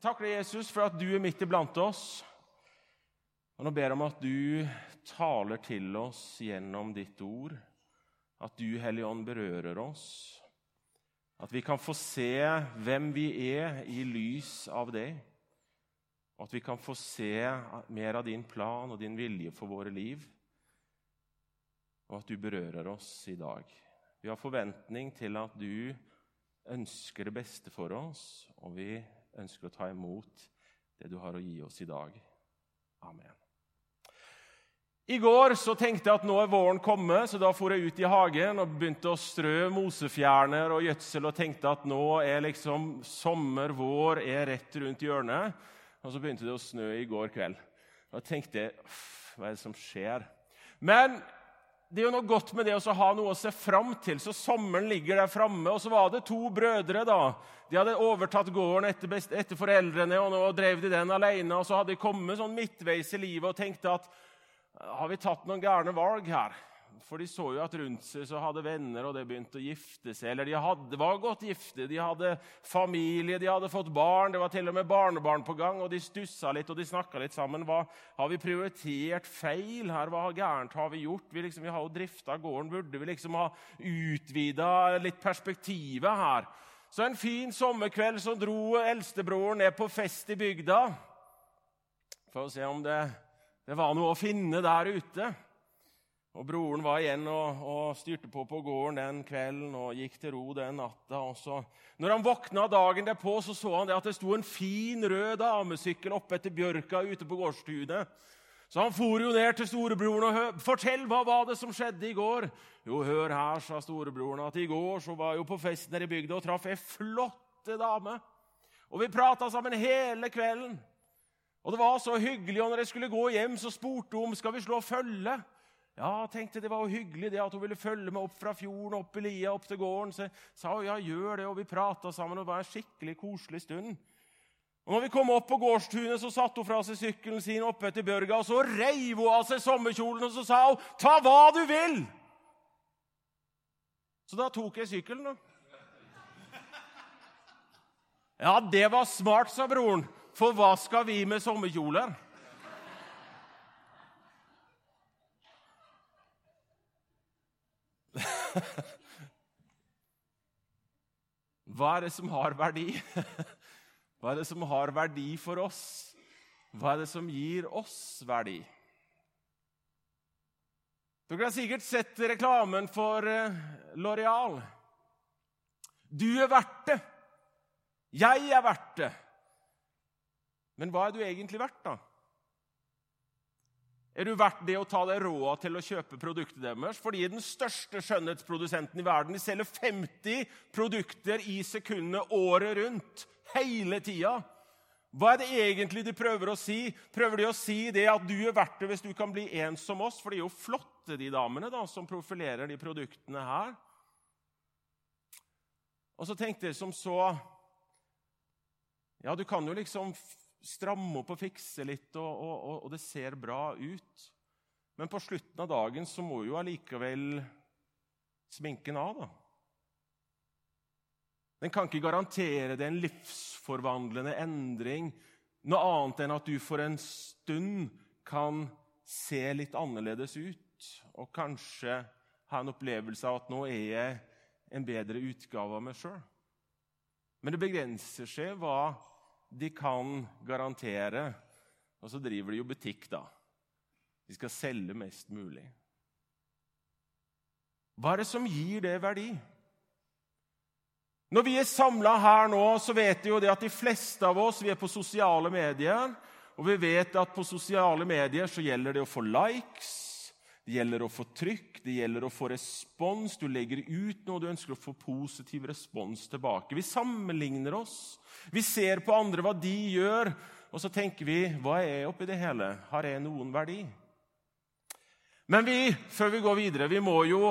Jeg takker deg, Jesus, for at du er midt iblant oss. Og nå ber jeg om at du taler til oss gjennom ditt ord. At du, Hellige Ånd, berører oss. At vi kan få se hvem vi er i lys av det. Og at vi kan få se mer av din plan og din vilje for våre liv. Og at du berører oss i dag. Vi har forventning til at du ønsker det beste for oss, og vi ønsker å ta imot det du har å gi oss i dag. Amen. I går så tenkte jeg at nå er våren kommet, så da for jeg ut i hagen og begynte å strø mosefjerner og gjødsel og tenkte at nå er liksom sommer, vår er rett rundt hjørnet. Og så begynte det å snø i går kveld. Da tenkte jeg hva er det som skjer? Men det er jo noe godt med det å ha noe å se fram til. Så sommeren ligger der framme. Og så var det to brødre. da. De hadde overtatt gården etter, etter foreldrene, og nå drev de den alene. Og så hadde de kommet sånn midtveis i livet og tenkte at har vi tatt noen gærne valg her? For de så jo at rundt seg så hadde venner og det begynte å gifte seg. Eller de hadde, var godt gifte, de hadde familie, de hadde fått barn. Det var til og med barnebarn på gang, og de stussa litt og de snakka litt sammen. Hva, har vi prioritert feil her? Hva gærent har vi gjort? Vi, liksom, vi har jo drifta gården. Burde vi liksom ha utvida litt perspektivet her? Så en fin sommerkveld så dro eldstebroren ned på fest i bygda for å se om det, det var noe å finne der ute. Og Broren var igjen og, og, styrte på på gården den kvelden og gikk til ro den natta. også. når han våkna dagen derpå, så så han det at det sto en fin, rød damesykkel oppe etter bjørka ute på gårdstunet. Så han for jo ned til storebroren og hør, 'Fortell, hva var det som skjedde i går?' 'Jo, hør her', sa storebroren, 'at i går så var jeg jo på festen nede i bygda og traff ei flotte dame.' 'Og vi prata sammen hele kvelden.' Og det var så hyggelig, og når jeg skulle gå hjem, så spurte hun om skal vi slå følge. Ja, tenkte Det var jo hyggelig det at hun ville følge meg opp fra fjorden opp i lia, opp til gården. Så sa ja, gjør det, og vi prata sammen. og Det var en skikkelig koselig stund. Og når vi kom opp på gårdstunet, så satte hun fra seg sykkelen sin oppe etter Børga, og så reiv hun av seg sommerkjolen og så sa hun, 'Ta hva du vil!' Så da tok jeg sykkelen, da. Ja, det var smart, sa broren. For hva skal vi med sommerkjoler? Hva er det som har verdi? Hva er det som har verdi for oss? Hva er det som gir oss verdi? Dere har sikkert sett reklamen for eh, Loreal. Du er verdt det. Jeg er verdt det. Men hva er du egentlig verdt, da? Er du verdt det å ta deg råd til å kjøpe produktet deres? Fordi den største skjønnhetsprodusenten i verden. De selger 50 produkter i sekundet året rundt. Hele tida. Hva er det egentlig de prøver å si? Prøver de å si det at du er verdt det hvis du kan bli en som oss? For de er jo flotte, de damene da, som profilerer de produktene her. Og så tenkte jeg som så Ja, du kan jo liksom stramme opp og fikse litt, og, og, og, det ser bra ut. Men på slutten av dagen så må jo allikevel sminken av, da. Den kan ikke garantere deg en livsforvandlende endring, noe annet enn at du for en stund kan se litt annerledes ut, og kanskje ha en opplevelse av at nå er jeg en bedre utgave av meg sjøl. Men det begrenser seg hva de kan garantere. Og så driver de jo butikk, da. De skal selge mest mulig. Hva er det som gir det verdi? Når vi er samla her nå, så vet vi jo det at de fleste av oss vi er på sosiale medier. Og vi vet at på sosiale medier så gjelder det å få likes, det gjelder å få trykk, det gjelder å få respons. Du legger ut noe, du ønsker å få positiv respons tilbake. Vi sammenligner oss. Vi ser på andre hva de gjør, og så tenker vi hva er jeg oppi det hele? Har jeg noen verdi? Men vi, før vi går videre, vi må jo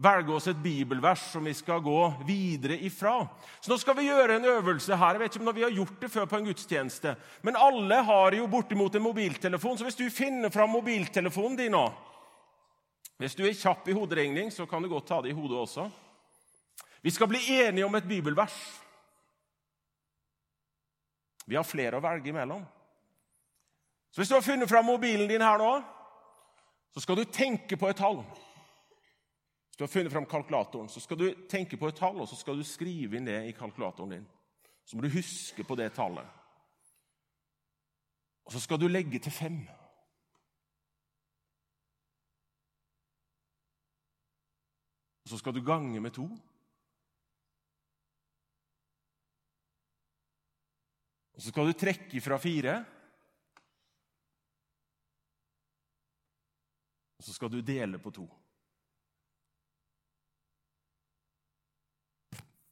velge oss et bibelvers som vi skal gå videre ifra. Så nå skal vi gjøre en øvelse her. Jeg vet ikke om vi har gjort det før på en gudstjeneste. Men alle har jo bortimot en mobiltelefon, så hvis du finner fram mobiltelefonen din nå Hvis du er kjapp i hoderegning, så kan du godt ta det i hodet også. Vi skal bli enige om et bibelvers. Vi har flere å velge imellom. Så hvis du har funnet fram mobilen din her nå, så skal du tenke på et tall. Hvis du har funnet fram kalkulatoren, så skal du tenke på et tall, og så skal du skrive inn det i kalkulatoren din. Så må du huske på det tallet. Og så skal du legge til fem. Og så skal du gange med to. Og så skal du trekke fra fire. Og så skal du dele på to.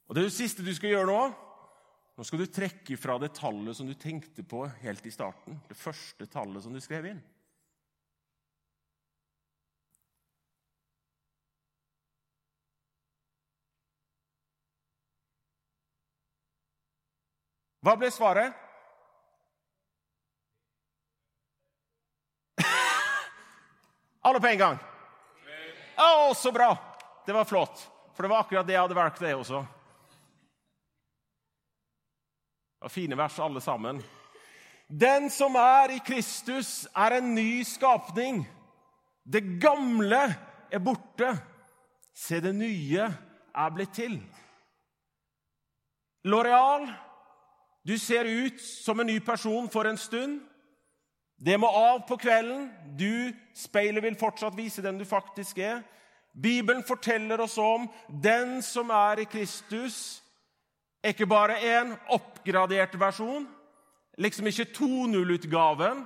Og Det er det siste du skal gjøre nå. Nå skal du trekke fra det tallet som du tenkte på helt i starten. Det første tallet som du skrev inn. Hva ble svaret? Alle på en gang. Å, så bra! Det var flott. For det var akkurat det jeg hadde valgt, det også. Det var fine vers, alle sammen. Den som er i Kristus, er en ny skapning. Det gamle er borte. Se, det nye er blitt til. Loreal, du ser ut som en ny person for en stund. Det må av på kvelden. Du, speilet vil fortsatt vise den du faktisk er. Bibelen forteller oss om den som er i Kristus, er ikke bare en oppgradert versjon, liksom ikke 2.0-utgaven,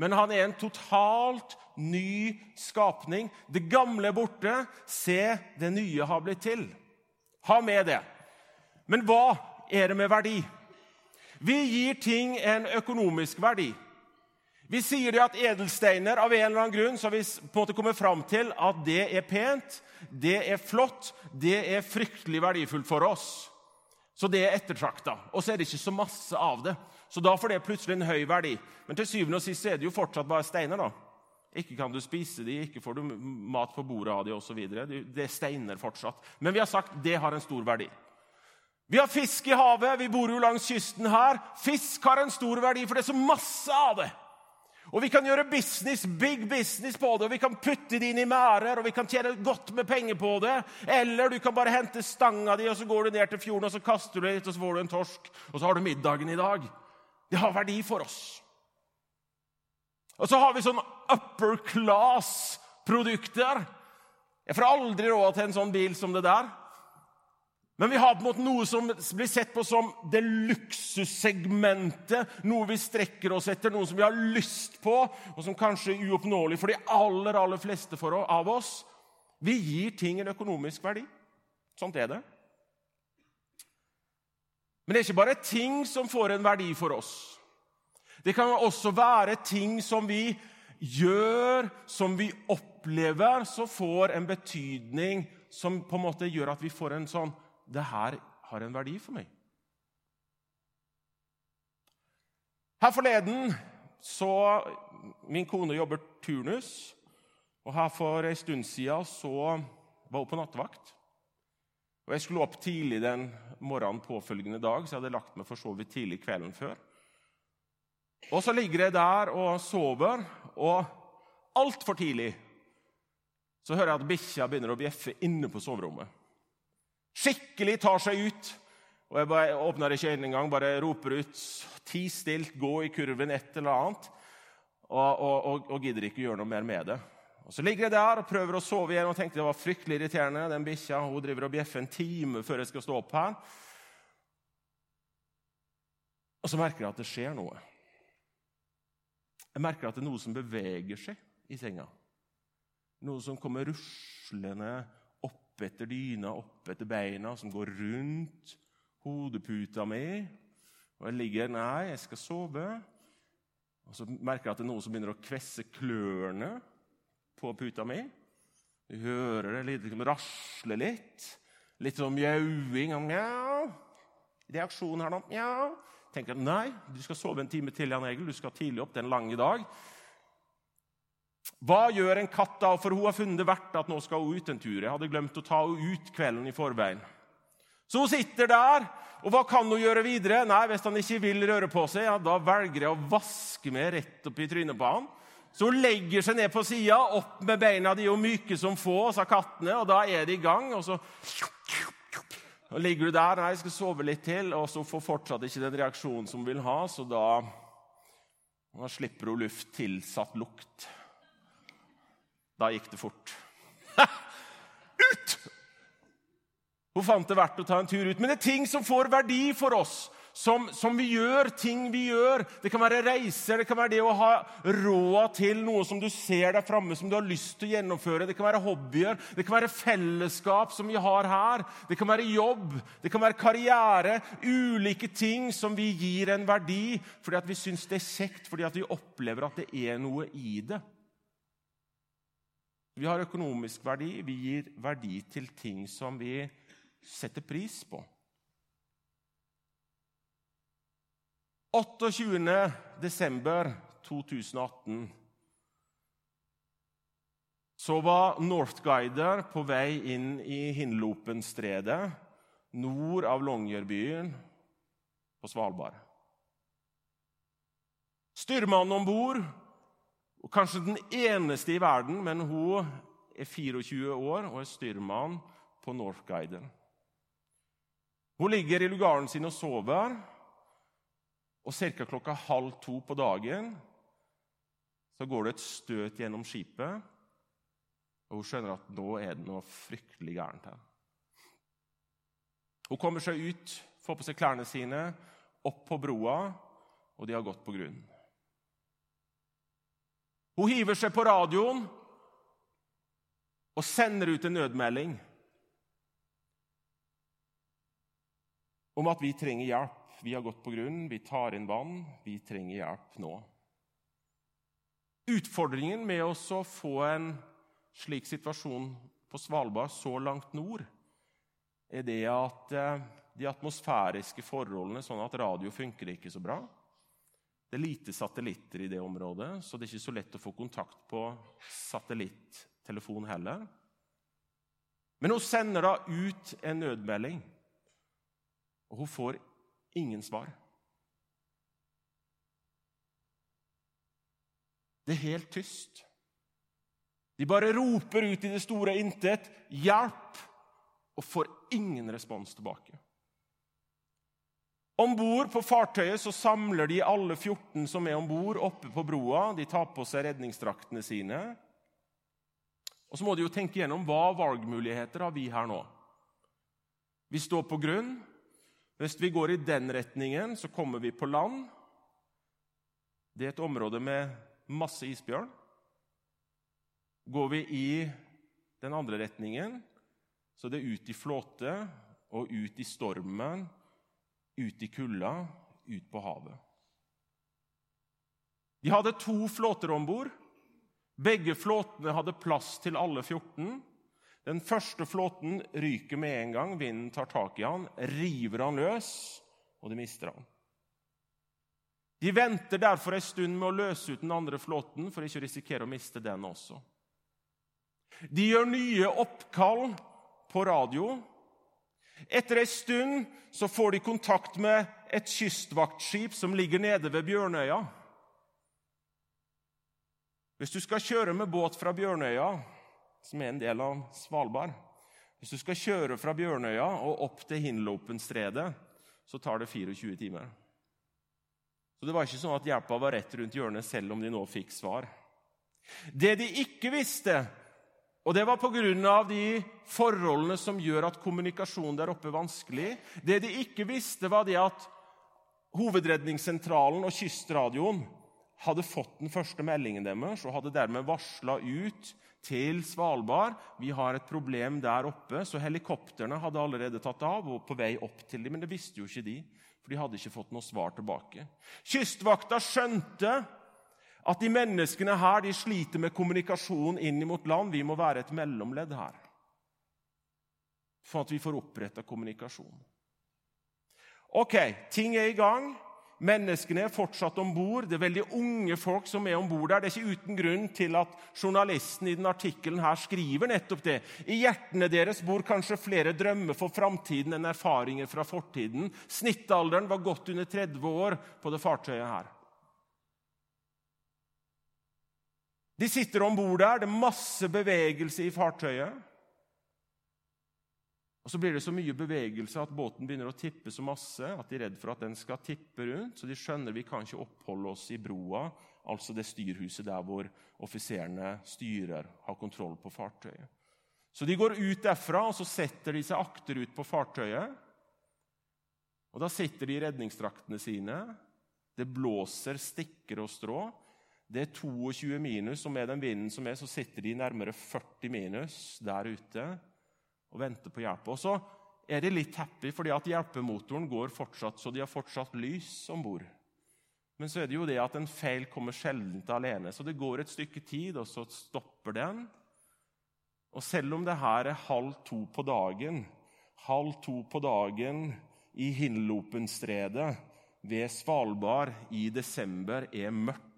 men han er en totalt ny skapning. Det gamle er borte. Se, det nye har blitt til. Ha med det. Men hva er det med verdi? Vi gir ting en økonomisk verdi. Vi sier at edelsteiner av en eller annen grunn så vi på en måte kommet fram til at det er pent, det er flott, det er fryktelig verdifullt for oss. Så det er ettertrakta. Og så er det ikke så masse av det. Så da får det plutselig en høy verdi. Men til syvende og sist er det jo fortsatt bare steiner. da. Ikke kan du spise de, ikke får du mat på bordet av de osv. Det er steiner fortsatt. Men vi har sagt det har en stor verdi. Vi har fisk i havet, vi bor jo langs kysten her. Fisk har en stor verdi, for det er så masse av det. Og vi kan gjøre business, big business på det, og vi kan putte det inn i merder, og vi kan tjene godt med penger på det. Eller du kan bare hente stanga di, og så går du ned til fjorden og så kaster du litt, og så får du en torsk. Og så har du middagen i dag. Det har verdi for oss. Og så har vi sånn upper class-produkter. Jeg får aldri råd til en sånn bil som det der. Men vi har på en måte noe som blir sett på som det luksussegmentet. Noe vi strekker oss etter, noe som vi har lyst på, og som kanskje er uoppnåelig for de aller, aller fleste av oss. Vi gir ting en økonomisk verdi. Sånt er det. Men det er ikke bare ting som får en verdi for oss. Det kan også være ting som vi gjør, som vi opplever, som får en betydning som på en måte gjør at vi får en sånn det her har en verdi for meg. Her forleden så Min kone jobber turnus. og her For en stund siden så var hun på nattevakt. Og Jeg skulle opp tidlig den morgenen påfølgende dag, så jeg hadde lagt meg for så vidt tidlig kvelden før. Og så ligger jeg der og sover, og altfor tidlig så hører jeg at bikkja begynner å bjeffe inne på soverommet. Skikkelig tar seg ut. Og Jeg bare åpner ikke øynene engang, bare roper ut 'ti stilt, gå i kurven', et eller annet. Og, og, og, og, gidder ikke gjøre noe mer med det. Og Så ligger jeg der og prøver å sove igjen og tenkte det var fryktelig irriterende. Den bikkja hun driver og bjeffer en time før jeg skal stå opp her. Og så merker jeg at det skjer noe. Jeg merker at det er noe som beveger seg i senga. Noe som kommer ruslende opp etter dyna, opp etter beina, som går rundt hodeputa mi. Og jeg ligger Nei, jeg skal sove. Og så merker jeg at det er noe som begynner å kvesse klørne på puta mi. Du hører det litt, liksom, rasle litt. Litt sånn mjauing. Mjau. Reaksjon her nå. Mjau. Tenker nei, du skal sove en time til, Jan Egil. Du skal tidlig opp. Det er en lang dag. Hva gjør en katt da? For hun har funnet det verdt at nå skal hun ut en tur. Jeg hadde glemt å ta henne ut kvelden i forveien. Så hun sitter der Og hva kan hun gjøre videre? Nei, Hvis han ikke vil røre på seg, ja, da velger jeg å vaske meg rett opp i trynet på han. Så hun legger seg ned på sida, opp med beina de er jo myke som få, sa kattene, og da er de i gang. og så... Og ligger du der nei, jeg skal sove litt til, og så får fortsatt ikke den reaksjonen som hun vil ha, så da, da slipper hun luft tilsatt lukt. Da gikk det fort. ut! Hun fant det verdt å ta en tur ut. Men det er ting som får verdi for oss som, som, vi gjør, ting vi gjør. Det kan være reiser, det kan være det å ha råd til noe som du ser der framme, som du har lyst til å gjennomføre. Det kan være hobbyer, det kan være fellesskap som vi har her. Det kan være jobb, det kan være karriere. Ulike ting som vi gir en verdi fordi vi syns det er kjekt, fordi vi opplever at det er noe i det. Vi har økonomisk verdi, vi gir verdi til ting som vi setter pris på. 28. desember 2018 så var Northguider på vei inn i Hinlopenstredet nord av Longyearbyen på Svalbard. Styrmannen om bord, kanskje den eneste i verden, men hun er 24 år og er styrmann på Northguider. Hun ligger i lugaren sin og sover. Og ca. klokka halv to på dagen så går det et støt gjennom skipet, og hun skjønner at nå er det noe fryktelig gærent her. Hun kommer seg ut, får på seg klærne sine, opp på broa, og de har gått på grunn. Hun hiver seg på radioen og sender ut en nødmelding om at vi trenger hjelp vi har gått på grunn, vi tar inn vann, vi trenger hjelp nå. Utfordringen med å få en slik situasjon på Svalbard så langt nord, er det at eh, de atmosfæriske forholdene, sånn at radio funker ikke så bra. Det er lite satellitter i det området, så det er ikke så lett å få kontakt på satellittelefon heller. Men hun sender da ut en nødmelding, og hun får ingen svar. Det er helt tyst. De bare roper ut i det store intet 'hjelp' og får ingen respons tilbake. Om bord på fartøyet så samler de alle 14 som er om bord, oppe på broa. De tar på seg redningsdraktene sine. Og Så må de jo tenke gjennom hva valgmuligheter har vi her nå. Vi står på grunn. Hvis vi går i den retningen, så kommer vi på land. Det er et område med masse isbjørn. Går vi i den andre retningen, så det er ut i flåte og ut i stormen, ut i kulda, ut på havet. De hadde to flåter om bord. Begge flåtene hadde plass til alle 14. Den første flåten ryker med en gang. Vinden tar tak i han, river han løs, og de mister han. De venter derfor en stund med å løse ut den andre flåten for ikke å risikere å miste den også. De gjør nye oppkall på radio. Etter en stund så får de kontakt med et kystvaktskip som ligger nede ved Bjørnøya. Hvis du skal kjøre med båt fra Bjørnøya som er en del av Svalbard. Hvis du skal kjøre fra Bjørnøya og opp til Hinlopenstredet, så tar det 24 timer. Så Det var ikke sånn at hjelpa var rett rundt hjørnet, selv om de nå fikk svar. Det de ikke visste, og det var pga. de forholdene som gjør at kommunikasjonen der oppe er vanskelig Det de ikke visste, var det at Hovedredningssentralen og Kystradioen hadde fått den første meldingen deres og hadde dermed varsla ut til Svalbard. Vi har et problem der oppe. Så helikoptrene hadde allerede tatt av og på vei opp til dem, men det visste jo ikke de, for de hadde ikke fått noe svar tilbake. Kystvakta skjønte at de menneskene her de sliter med kommunikasjon inn mot land. Vi må være et mellomledd her for at vi får oppretta kommunikasjon. Ok, ting er i gang. Menneskene er fortsatt om bord. Det er veldig unge folk som er om bord der. Det er ikke uten grunn til at journalisten i denne artikkelen her skriver nettopp det. I hjertene deres bor kanskje flere drømmer for framtiden enn erfaringer fra fortiden. Snittalderen var godt under 30 år på det fartøyet her. De sitter om bord der. Det er masse bevegelse i fartøyet. Og Så blir det så mye bevegelse at båten begynner å tippe så masse at de er redd for at den skal tippe rundt. Så de skjønner vi kan ikke oppholde oss i broa, altså det styrhuset der hvor offiserene styrer, har kontroll på fartøyet. Så de går ut derfra og så setter de seg akterut på fartøyet. Og Da sitter de i redningsdraktene sine. Det blåser stikker og strå. Det er 22 minus, og med den vinden som er, så sitter de nærmere 40 minus der ute og venter på hjelp. Og så er de litt happy fordi at hjelpemotoren går fortsatt, så de har fortsatt lys om bord. Men så er det jo det at en feil kommer sjelden alene. Så det går et stykke tid, og så stopper den. Og selv om det her er halv to på dagen, halv to på dagen i Hinlopenstredet ved Svalbard i desember er mørkt,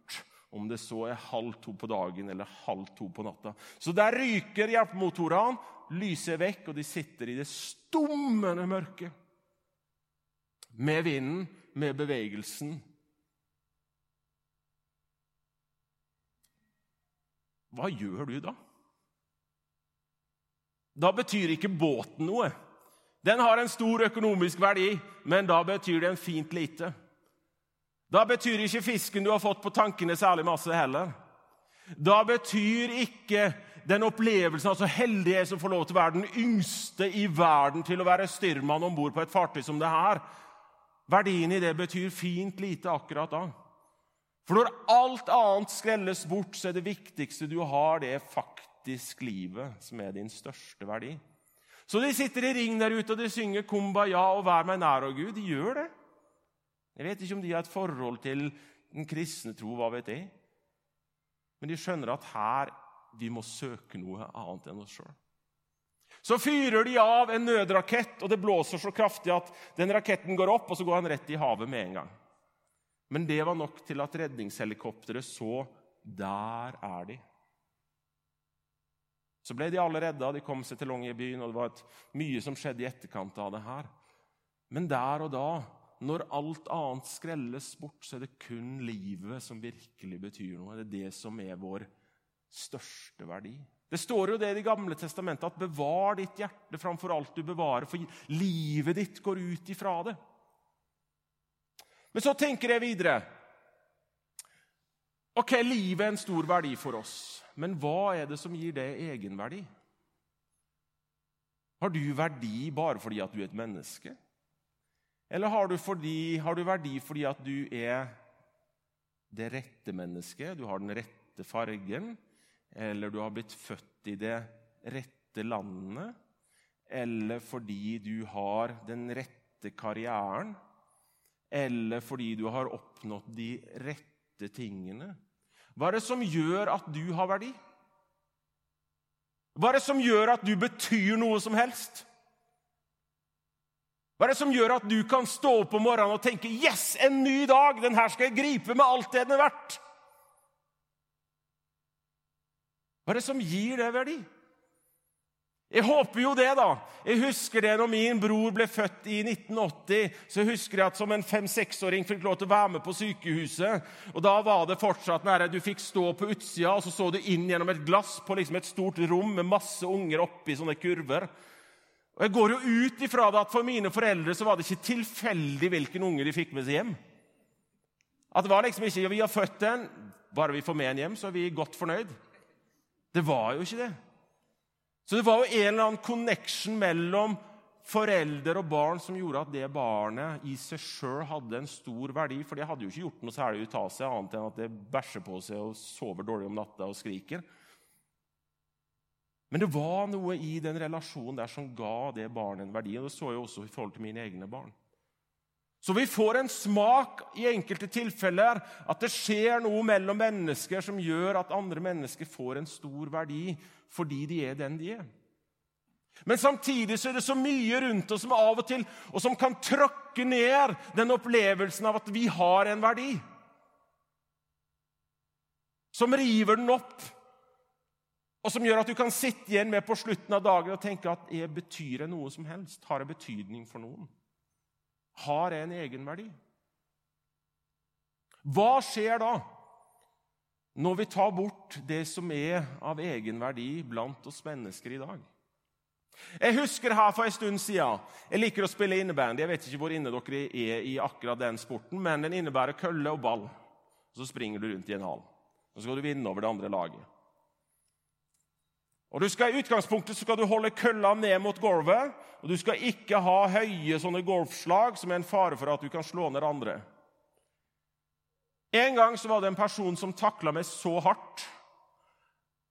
om det så er halv to på dagen eller halv to på natta. Så der ryker hjelpemotorene, lyset er vekk, og de sitter i det stummende mørket. Med vinden, med bevegelsen. Hva gjør du da? Da betyr ikke båten noe. Den har en stor økonomisk verdi, men da betyr den fint lite. Da betyr ikke fisken du har fått på tankene, særlig masse heller. Da betyr ikke den opplevelsen altså heldighet som får lov til å være den yngste i verden til å være styrmann om bord på et fartøy som det her. Verdien i det betyr fint lite akkurat da. For når alt annet skrelles bort, så er det viktigste du har, det er faktisk livet, som er din største verdi. Så de sitter i ring der ute og de synger 'Kumbaya' og 'Vær meg nær', og Gud. De gjør det. Jeg vet ikke om de har et forhold til den kristne tro, hva vet jeg. Men de skjønner at her vi må søke noe annet enn oss sjøl. Så fyrer de av en nødrakett, og det blåser så kraftig at den raketten går opp, og så går han rett i havet med en gang. Men det var nok til at redningshelikopteret så der er de. Så ble de alle redda, de kom seg til Longyearbyen, og det var mye som skjedde i etterkant av det her. Men der og da, når alt annet skrelles bort, så er det kun livet som virkelig betyr noe. Det er det som er vår største verdi. Det står jo det i Det gamle testamentet at 'bevar ditt hjerte framfor alt du bevarer', for livet ditt går ut ifra det. Men så tenker jeg videre. Ok, livet er en stor verdi for oss, men hva er det som gir det egenverdi? Har du verdi bare fordi at du er et menneske? Eller har du, fordi, har du verdi fordi at du er det rette mennesket, du har den rette fargen, eller du har blitt født i det rette landet, eller fordi du har den rette karrieren, eller fordi du har oppnådd de rette tingene. Hva er det som gjør at du har verdi? Hva er det som gjør at du betyr noe som helst? Hva er det som gjør at du kan stå opp om morgenen og tenke 'Yes, en ny dag! Den her skal jeg gripe med alt det den er verdt'? Hva er det som gir det verdi? Jeg håper jo det, da. Jeg husker det når min bror ble født i 1980. Så husker jeg at som en fem-seksåring fikk lov til å være med på sykehuset. Og Da var det fortsatt nære. Du fikk stå på utsida, og så så du inn gjennom et glass på liksom et stort rom med masse unger oppi sånne kurver. Og Jeg går jo ut ifra det at for mine foreldre så var det ikke tilfeldig hvilken unge de fikk med seg hjem. At det var liksom ikke vi har født en, bare vi får med en hjem, så er vi godt fornøyd. Det var jo ikke det. Så det var jo en eller annen connection mellom forelder og barn som gjorde at det barnet i seg sjøl hadde en stor verdi. For det hadde jo ikke gjort noe særlig ut av seg, annet enn at det bæsjer på seg og sover dårlig om natta og skriker. Men det var noe i den relasjonen der som ga det barnet en verdi. og Det så jeg også i forhold til mine egne barn. Så vi får en smak i enkelte tilfeller at det skjer noe mellom mennesker som gjør at andre mennesker får en stor verdi fordi de er den de er. Men samtidig så er det så mye rundt oss som av og til og som kan tråkke ned den opplevelsen av at vi har en verdi. Som river den opp, og som gjør at du kan sitte igjen med på slutten av dagen og tenke at jeg betyr jeg noe som helst? Har jeg betydning for noen? Har jeg en egenverdi? Hva skjer da når vi tar bort det som er av egenverdi blant oss mennesker i dag? Jeg husker her for en stund siden Jeg liker å spille innebandy. Jeg vet ikke hvor inne dere er i akkurat den sporten, men den innebærer kølle og ball. Så springer du rundt i en hall. Så skal du vinne over det andre laget. Og du skal I utgangspunktet skal du holde kølla ned mot gulvet, og du skal ikke ha høye sånne golfslag som er en fare for at du kan slå ned andre. En gang så var det en person som takla meg så hardt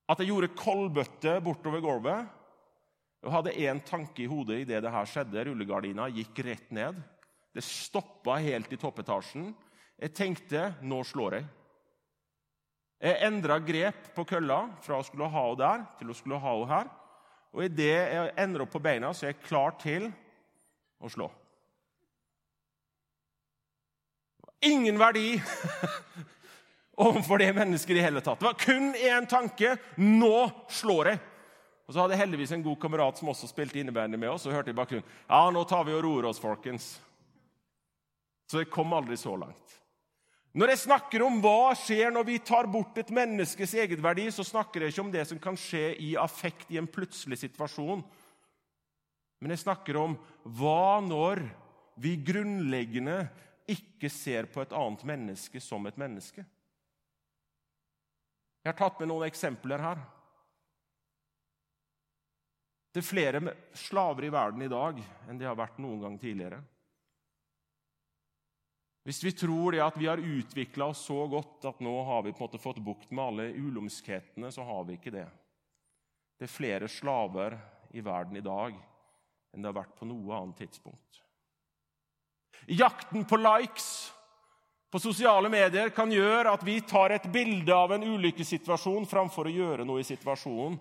at jeg gjorde kollbøtte bortover gulvet. Jeg hadde én tanke i hodet idet det her skjedde. Rullegardina gikk rett ned. Det stoppa helt i toppetasjen. Jeg tenkte nå slår jeg. Jeg endra grep på kølla fra å skulle ha henne der til å skulle ha henne her. Og idet jeg ender opp på beina, så er jeg klar til å slå. Ingen verdi overfor det mennesket i hele tatt. Det var kun én tanke. Nå slår jeg. Og så hadde jeg heldigvis en god kamerat som også spilte innebandy med oss. og hørte i bakgrunnen, ja, nå tar vi og roer oss, folkens. Så jeg kom aldri så langt. Når jeg snakker om hva skjer når vi tar bort et menneskes egenverdi, så snakker jeg ikke om det som kan skje i affekt i en plutselig situasjon. Men jeg snakker om hva når vi grunnleggende ikke ser på et annet menneske som et menneske. Jeg har tatt med noen eksempler her. Det er flere slaver i verden i dag enn det har vært noen gang tidligere. Hvis vi tror det at vi har utvikla oss så godt at nå har vi på en måte fått bukt med alle ulumskhetene, så har vi ikke det. Det er flere slaver i verden i dag enn det har vært på noe annet tidspunkt. Jakten på likes på sosiale medier kan gjøre at vi tar et bilde av en ulykkessituasjon framfor å gjøre noe i situasjonen,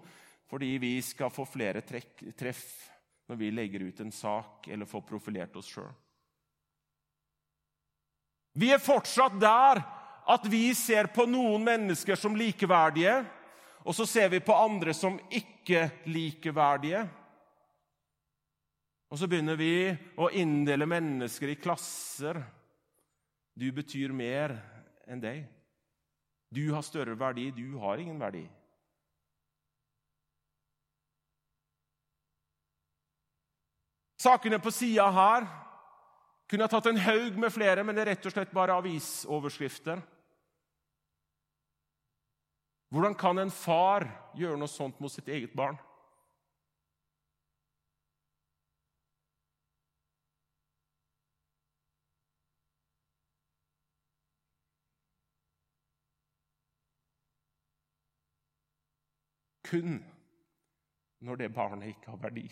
fordi vi skal få flere treff når vi legger ut en sak eller får profilert oss sjøl. Vi er fortsatt der at vi ser på noen mennesker som likeverdige, og så ser vi på andre som ikke-likeverdige. Og så begynner vi å inndele mennesker i klasser. Du betyr mer enn deg. Du har større verdi, du har ingen verdi. Sakene på sida her kunne ha tatt en haug med flere, men det er rett og slett bare avisoverskrifter. Hvordan kan en far gjøre noe sånt mot sitt eget barn? Kun når det barnet ikke har verdi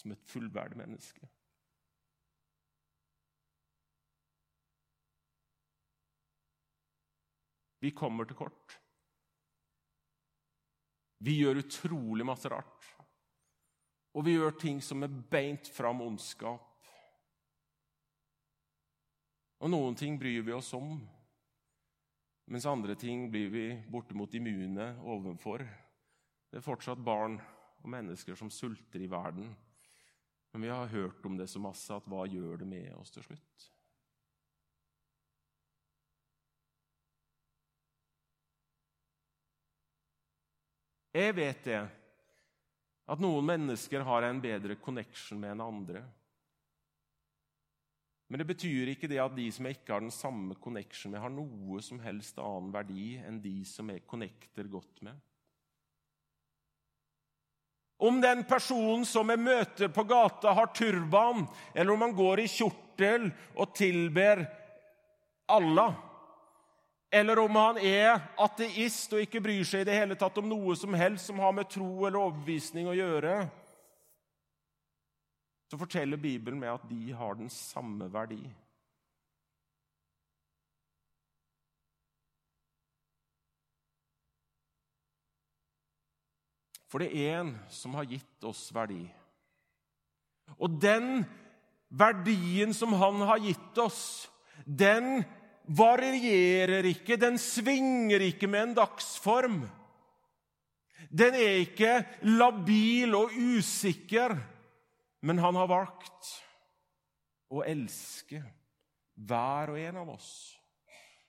som et fullverdig menneske. Vi kommer til kort. Vi gjør utrolig masse rart. Og vi gjør ting som er beint fram ondskap. Og noen ting bryr vi oss om, mens andre ting blir vi bortimot immune overfor. Det er fortsatt barn og mennesker som sulter i verden. Men vi har hørt om det så masse at hva gjør det med oss til slutt? Jeg vet det, at noen mennesker har en bedre connection med enn andre. Men det betyr ikke det at de som jeg ikke har den samme connection med, har noe som helst annen verdi enn de som jeg connecter godt med. Om den personen som jeg møter på gata, har turban, eller om han går i kjortel og tilber Allah, eller om han er ateist og ikke bryr seg i det hele tatt om noe som helst som har med tro eller overbevisning å gjøre, så forteller Bibelen meg at de har den samme verdi. For det er en som har gitt oss verdi. Og den verdien som han har gitt oss, den varierer ikke, den svinger ikke med en dagsform. Den er ikke labil og usikker, men han har valgt å elske hver og en av oss.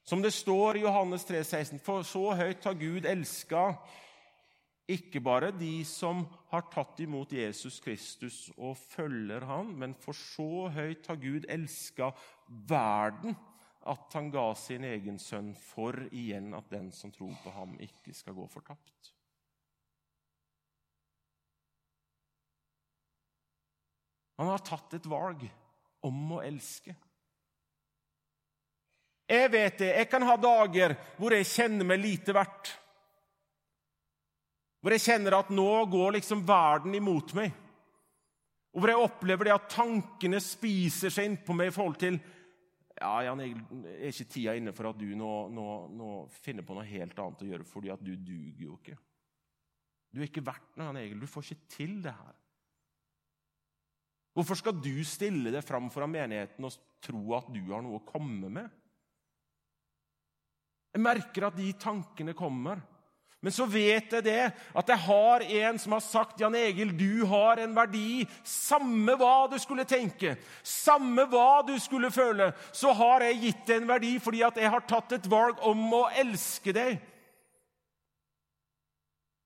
Som det står i Johannes 3, 16, for så høyt har Gud elska ikke bare de som har tatt imot Jesus Kristus og følger han, men for så høyt har Gud elska verden at han ga sin egen sønn for igjen at den som tror på ham, ikke skal gå fortapt. Han har tatt et valg om å elske. Jeg vet det. Jeg kan ha dager hvor jeg kjenner meg lite verdt. Hvor jeg kjenner at nå går liksom verden imot meg. Og hvor jeg opplever det at tankene spiser seg innpå meg i forhold til ja, Jan Egil, er ikke tida inne for at du nå, nå, nå, finner på noe helt annet å gjøre, fordi at du duger jo ikke. Du er ikke verdt noe, Jan Egil. Du får ikke til det her. Hvorfor skal du stille deg fram foran menigheten og tro at du har noe å komme med? Jeg merker at de tankene kommer. Men så vet jeg det, at jeg har en som har sagt Jan Egil, du har en verdi. Samme hva du skulle tenke, samme hva du skulle føle, så har jeg gitt deg en verdi fordi at jeg har tatt et valg om å elske deg.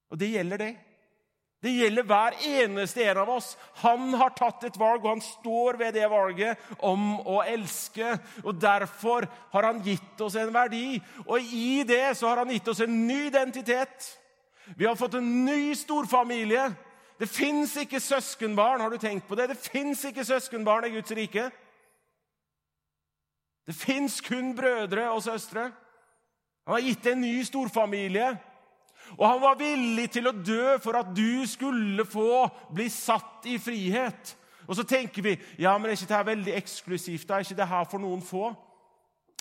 Og det gjelder deg. Det gjelder hver eneste en av oss. Han har tatt et valg, og han står ved det valget om å elske. Og Derfor har han gitt oss en verdi, og i det så har han gitt oss en ny identitet. Vi har fått en ny storfamilie. Det fins ikke søskenbarn. Har du tenkt på det? Det fins ikke søskenbarn i Guds rike. Det fins kun brødre og søstre. Han har gitt en ny storfamilie. Og han var villig til å dø for at du skulle få bli satt i frihet. Og så tenker vi ja, men er ikke dette veldig eksklusivt. Da? Er ikke det her for noen få?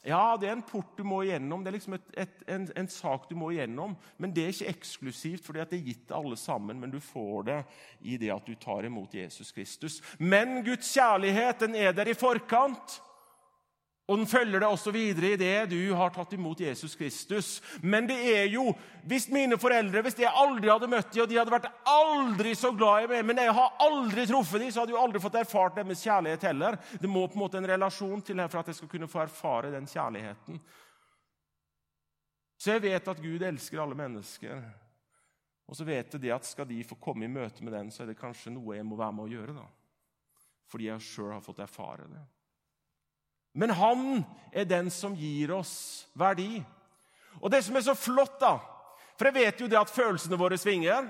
Ja, det er en port du må igjennom. Det er liksom et, et, en, en, sak du må igjennom. Men det er ikke eksklusivt, fordi det er gitt til alle sammen. Men du får det i det at du tar imot Jesus Kristus. Men Guds kjærlighet den er der i forkant. Og den følger deg også videre i det du har tatt imot Jesus Kristus. Men det er jo Hvis mine foreldre hvis jeg aldri hadde møtt dem, og de hadde vært aldri så glad i meg, men jeg har aldri truffet dem, så hadde jeg aldri fått erfart deres kjærlighet heller. Det må på en måte en relasjon til her for at jeg skal kunne få erfare den kjærligheten. Så jeg vet at Gud elsker alle mennesker. Og så vet jeg det at skal de få komme i møte med den, så er det kanskje noe jeg må være med å gjøre. da. Fordi jeg sjøl har fått erfare det. Men han er den som gir oss verdi. Og det som er så flott, da For jeg vet jo det at følelsene våre svinger.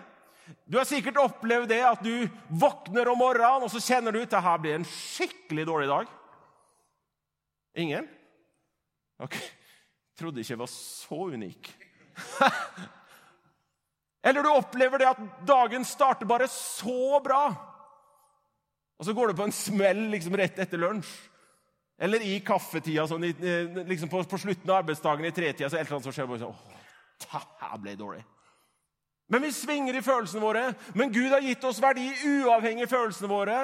Du har sikkert opplevd det at du våkner om morgenen og så kjenner du at det her blir en skikkelig dårlig dag. Ingen? Ok. Trodde ikke jeg var så unik. Eller du opplever det at dagen starter bare så bra, og så går du på en smell liksom rett etter lunsj. Eller i kaffetida, sånn, liksom på, på, slutten av arbeidsdagen i tretida. så et eller annet som skjer, bare sånn, åh, det ble dårlig. Men vi svinger i følelsene våre. Men Gud har gitt oss verdi uavhengig av følelsene våre.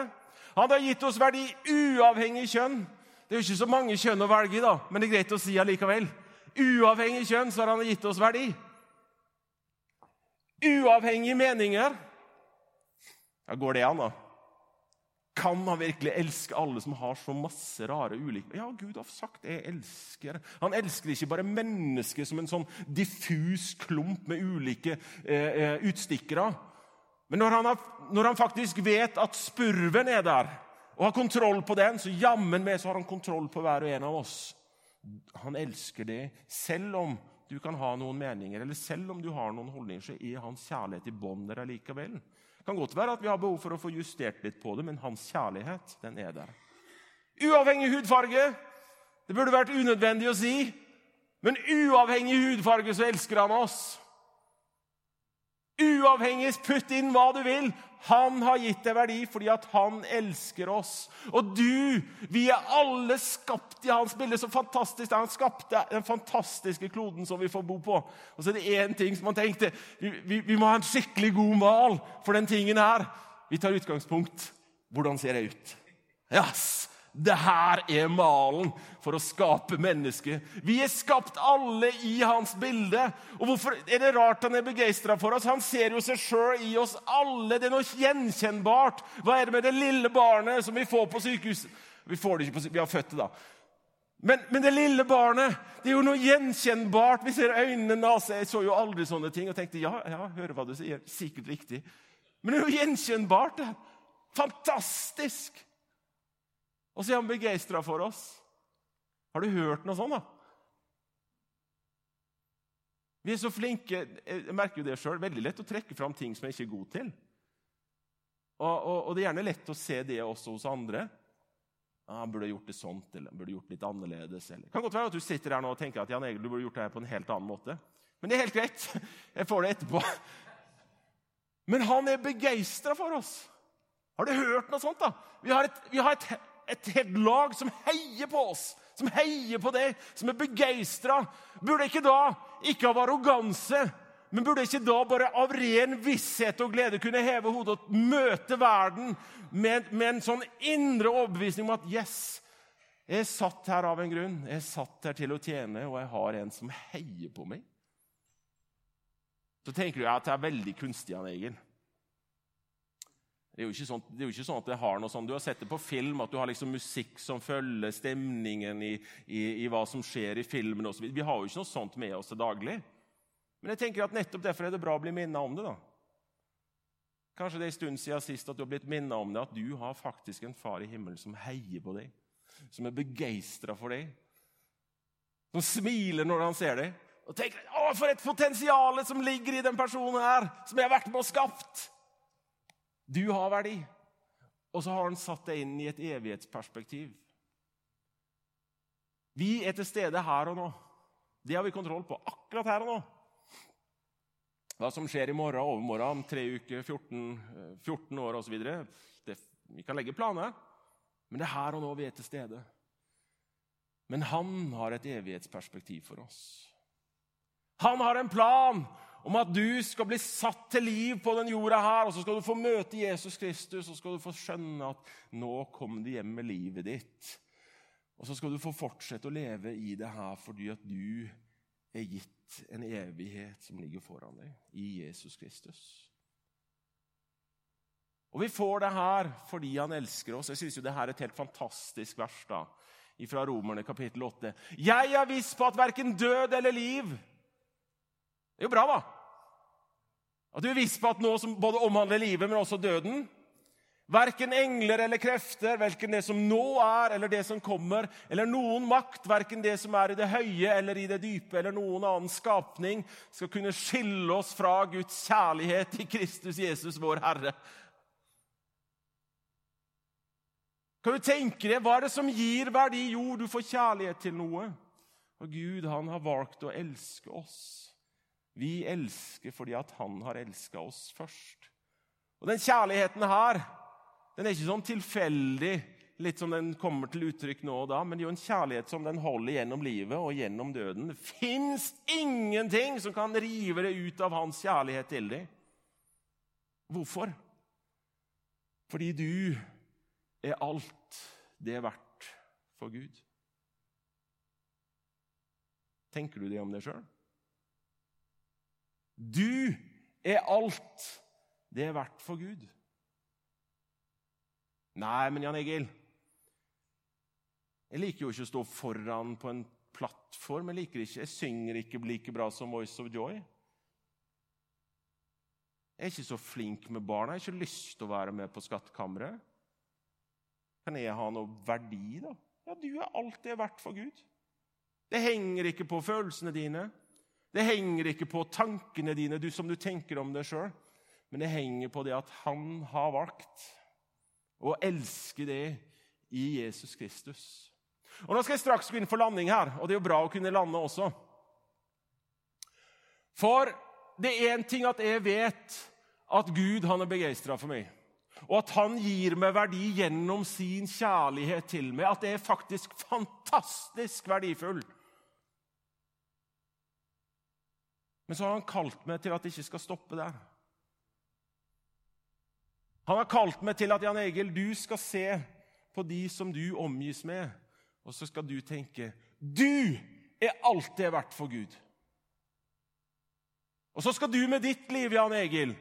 Han har gitt oss verdi uavhengig kjønn. Det er jo ikke så mange kjønn å velge i, da, men det er greit å si allikevel. Uavhengig kjønn så har han gitt oss verdi. Uavhengige meninger. Ja, Går det an, da? Kan han virkelig elske alle som har så masse rare ulike Ja, Gud har sagt 'jeg elsker'. Han elsker ikke bare mennesker som en sånn diffus klump med ulike eh, eh, utstikkere. Men når han, har, når han, faktisk vet at spurven er der, og har kontroll på den, så jammen meg så har han kontroll på hver og en av oss. Han elsker det, selv om du kan ha noen meninger, eller selv om du har noen holdninger, så er hans kjærlighet i bånd der allikevel kan godt være at vi har behov for å få justert litt på det, men hans kjærlighet den er der. Uavhengig hudfarge. Det burde vært unødvendig å si, men uavhengig hudfarge så elsker han oss. Uavhengig, putt inn hva du vil. Han har gitt deg verdi fordi at han elsker oss. Og du, vi er alle skapt i hans bilde. Så fantastisk. Han skapte den fantastiske kloden som vi får bo på. Og så er det én ting som han tenkte. Vi, vi, vi, må ha en skikkelig god mal for den tingen her. Vi tar utgangspunkt. Hvordan ser jeg ut? Yes! Det her er malen for å skape mennesket. Vi er skapt alle i hans bilde. Og Hvorfor er det rart han er begeistra for oss? Han ser jo seg sjøl i oss alle. Det er noe gjenkjennbart. Hva er det med det lille barnet som vi får på sykehus? Vi får det ikke på sykehus, vi har født det, da. Men, men, det lille barnet det er jo noe gjenkjennbart. Vi ser øynene, nese Jeg så jo aldri sånne ting og tenkte ja, ja, hører hva du sier. Sikkert riktig. Men det er jo gjenkjennbart. det. Fantastisk! Og så er han begeistra for oss. Har du hørt noe sånt, da? Vi er så flinke Jeg merker jo det sjøl. Veldig lett å trekke fram ting som jeg ikke er god til. Og, og, og, det er gjerne lett å se det også hos andre. Ah, burde gjort det sånt, eller burde gjort litt annerledes. Eller. Det kan godt være at du sitter her nå og tenker at Jan Egil, du burde gjort det her på en helt annen måte. Men det er helt greit. Jeg får det etterpå. Men han er begeistra for oss. Har du hørt noe sånt? da? Vi har et, vi har et et helt lag som heier på oss, som heier på deg, som er begeistra. Burde ikke da, ikke av arroganse, men burde ikke da bare av ren visshet og glede kunne heve hodet og møte verden med, med en sånn indre overbevisning om at yes, jeg er satt her av en grunn. Jeg er satt her til å tjene, og jeg har en som heier på meg. Så tenker du at det er veldig kunstig, han Egil. Det er, sånn, det er, jo ikke sånn, at det har noe sånn, Du har sett det på film, at du har liksom musikk som følger stemningen i, i, i hva som skjer i filmen. Også. Vi har jo ikke noe sånt med oss til daglig. Men jeg tenker at nettopp derfor er det bra å bli minnet om det. da. Kanskje det er en stund siden sist at du har blitt minnet om det, at du har faktisk en far i himmelen som heier på deg, som er begeistra for deg, som smiler når han ser deg. Og tenker å, for et potensial som ligger i den personen her, som jeg har vært med og skapt! Du har verdi. Og så har han satt deg inn i et evighetsperspektiv. Vi er til stede her og nå. Det har vi kontroll på akkurat her og nå. Hva som skjer i morgen, overmorgen, om tre uker, 14, 14 år osv. Vi kan legge planer, men det er her og nå vi er til stede. Men han har et evighetsperspektiv for oss. Han har en plan om at du skal bli satt til liv på den jorda her, og så skal du få møte Jesus Kristus, og så skal du få skjønne at nå kom du hjem med livet ditt. Og så skal du få fortsette å leve i det her fordi at du er gitt en evighet som ligger foran deg i Jesus Kristus. Og vi får det her fordi han elsker oss. Jeg synes jo det her er et helt fantastisk vers da, fra Romerne kapittel 8. Jeg er viss på at verken død eller liv Det er jo bra, da. At du er viss på at noe som både omhandler livet, men også døden Verken engler eller krefter, verken det som nå er, eller det som kommer, eller noen makt, verken det som er i det høye eller i det dype, eller noen annen skapning, skal kunne skille oss fra Guds kjærlighet i Kristus Jesus, vår Herre. Kan du tenke deg, Hva er det som gir verdi? Jo, du får kjærlighet til noe. Og Gud han har valgt å elske oss. Vi elsker fordi at han har elska oss først. Og Den kjærligheten her den er ikke sånn tilfeldig, litt som den kommer til uttrykk nå og da, men det er jo en kjærlighet som den holder gjennom livet og gjennom døden. Det fins ingenting som kan rive det ut av hans kjærlighet til deg. Hvorfor? Fordi du er alt det er verdt for Gud. Tenker du det om deg sjøl? Du er alt det er verdt for Gud. Nei, men Jan Egil Jeg liker jo ikke å stå foran på en plattform. Jeg liker ikke, jeg synger ikke like bra som Voice of Joy. Jeg er ikke så flink med barna. Jeg har ikke lyst til å være med på Skattkammeret. Kan jeg ha noe verdi, da? Ja, du er alt det er verdt for Gud. Det henger ikke på følelsene dine. Det henger ikke på tankene dine, du som du tenker om deg sjøl, men det henger på det at han har valgt å elske det i Jesus Kristus. Og Nå skal jeg straks gå inn for landing her, og det er jo bra å kunne lande også. For det er en ting at jeg vet at Gud han er begeistra for meg. Og at han gir meg verdi gjennom sin kjærlighet til meg. At det er faktisk fantastisk verdifull. Men så har han kalt meg til at det ikke skal stoppe der. Han har kalt meg til at Jan Egil, du skal se på de som du omgis med, og så skal du tenke du er alt det er verdt for Gud. Og så skal du med ditt liv, Jan Egil,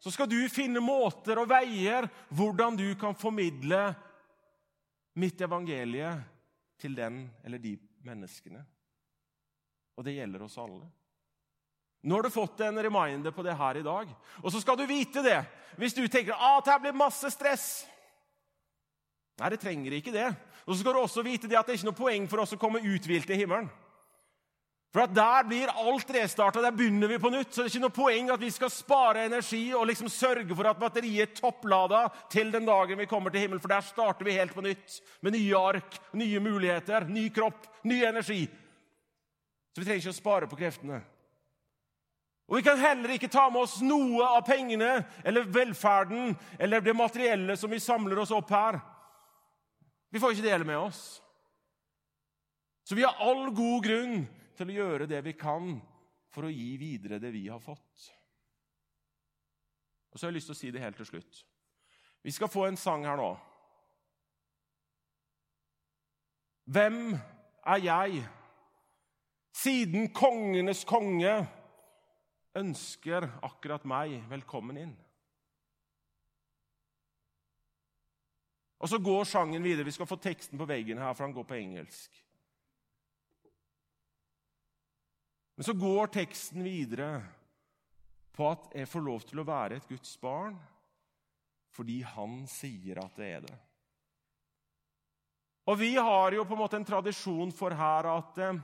så skal du finne måter og veier hvordan du kan formidle mitt evangelie til den eller de menneskene. Og det gjelder oss alle. Nå har du fått en reminder på det her i dag. Og så skal du vite det hvis du tenker at det blir masse stress. Nei, det trenger ikke det. Og så skal du også vite det at det er ikke noe poeng for oss å komme uthvilt i himmelen. For at Der blir alt restarta. Der begynner vi på nytt. Så det er ikke noe poeng at vi skal spare energi og liksom sørge for at batteriet er topplada til den dagen vi kommer til himmelen, for der starter vi helt på nytt. Med nye ark, nye muligheter, ny kropp, ny energi. Så vi trenger ikke å spare på kreftene. Og Vi kan heller ikke ta med oss noe av pengene eller velferden eller det materielle som vi samler oss opp her. Vi får ikke dele med oss. Så vi har all god grunn til å gjøre det vi kan for å gi videre det vi har fått. Og så har jeg lyst til å si det helt til slutt. Vi skal få en sang her nå. Hvem er jeg, siden kongenes konge ønsker akkurat meg velkommen inn? Og så går sangen videre. Vi skal få teksten på veggen her, for han går på engelsk. Men så går teksten videre på at jeg får lov til å være et Guds barn fordi han sier at det er det. Og Vi har jo på en måte en tradisjon for her at eh,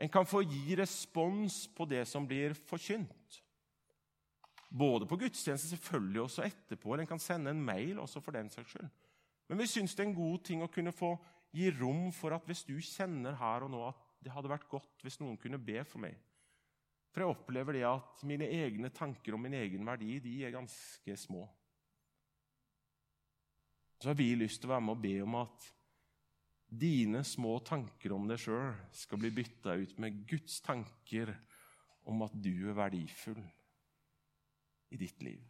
en kan få gi respons på det som blir forkynt. Både på gudstjeneste selvfølgelig også etterpå. eller En kan sende en mail også for den saks skyld. Men vi syns det er en god ting å kunne få gi rom for at hvis du kjenner her og nå at det hadde vært godt hvis noen kunne be for meg. For jeg opplever det at mine egne tanker om min egen verdi de er ganske små. Så har vi lyst til å være med og be om at dine små tanker om deg sjøl skal bli bytta ut med Guds tanker om at du er verdifull i ditt liv.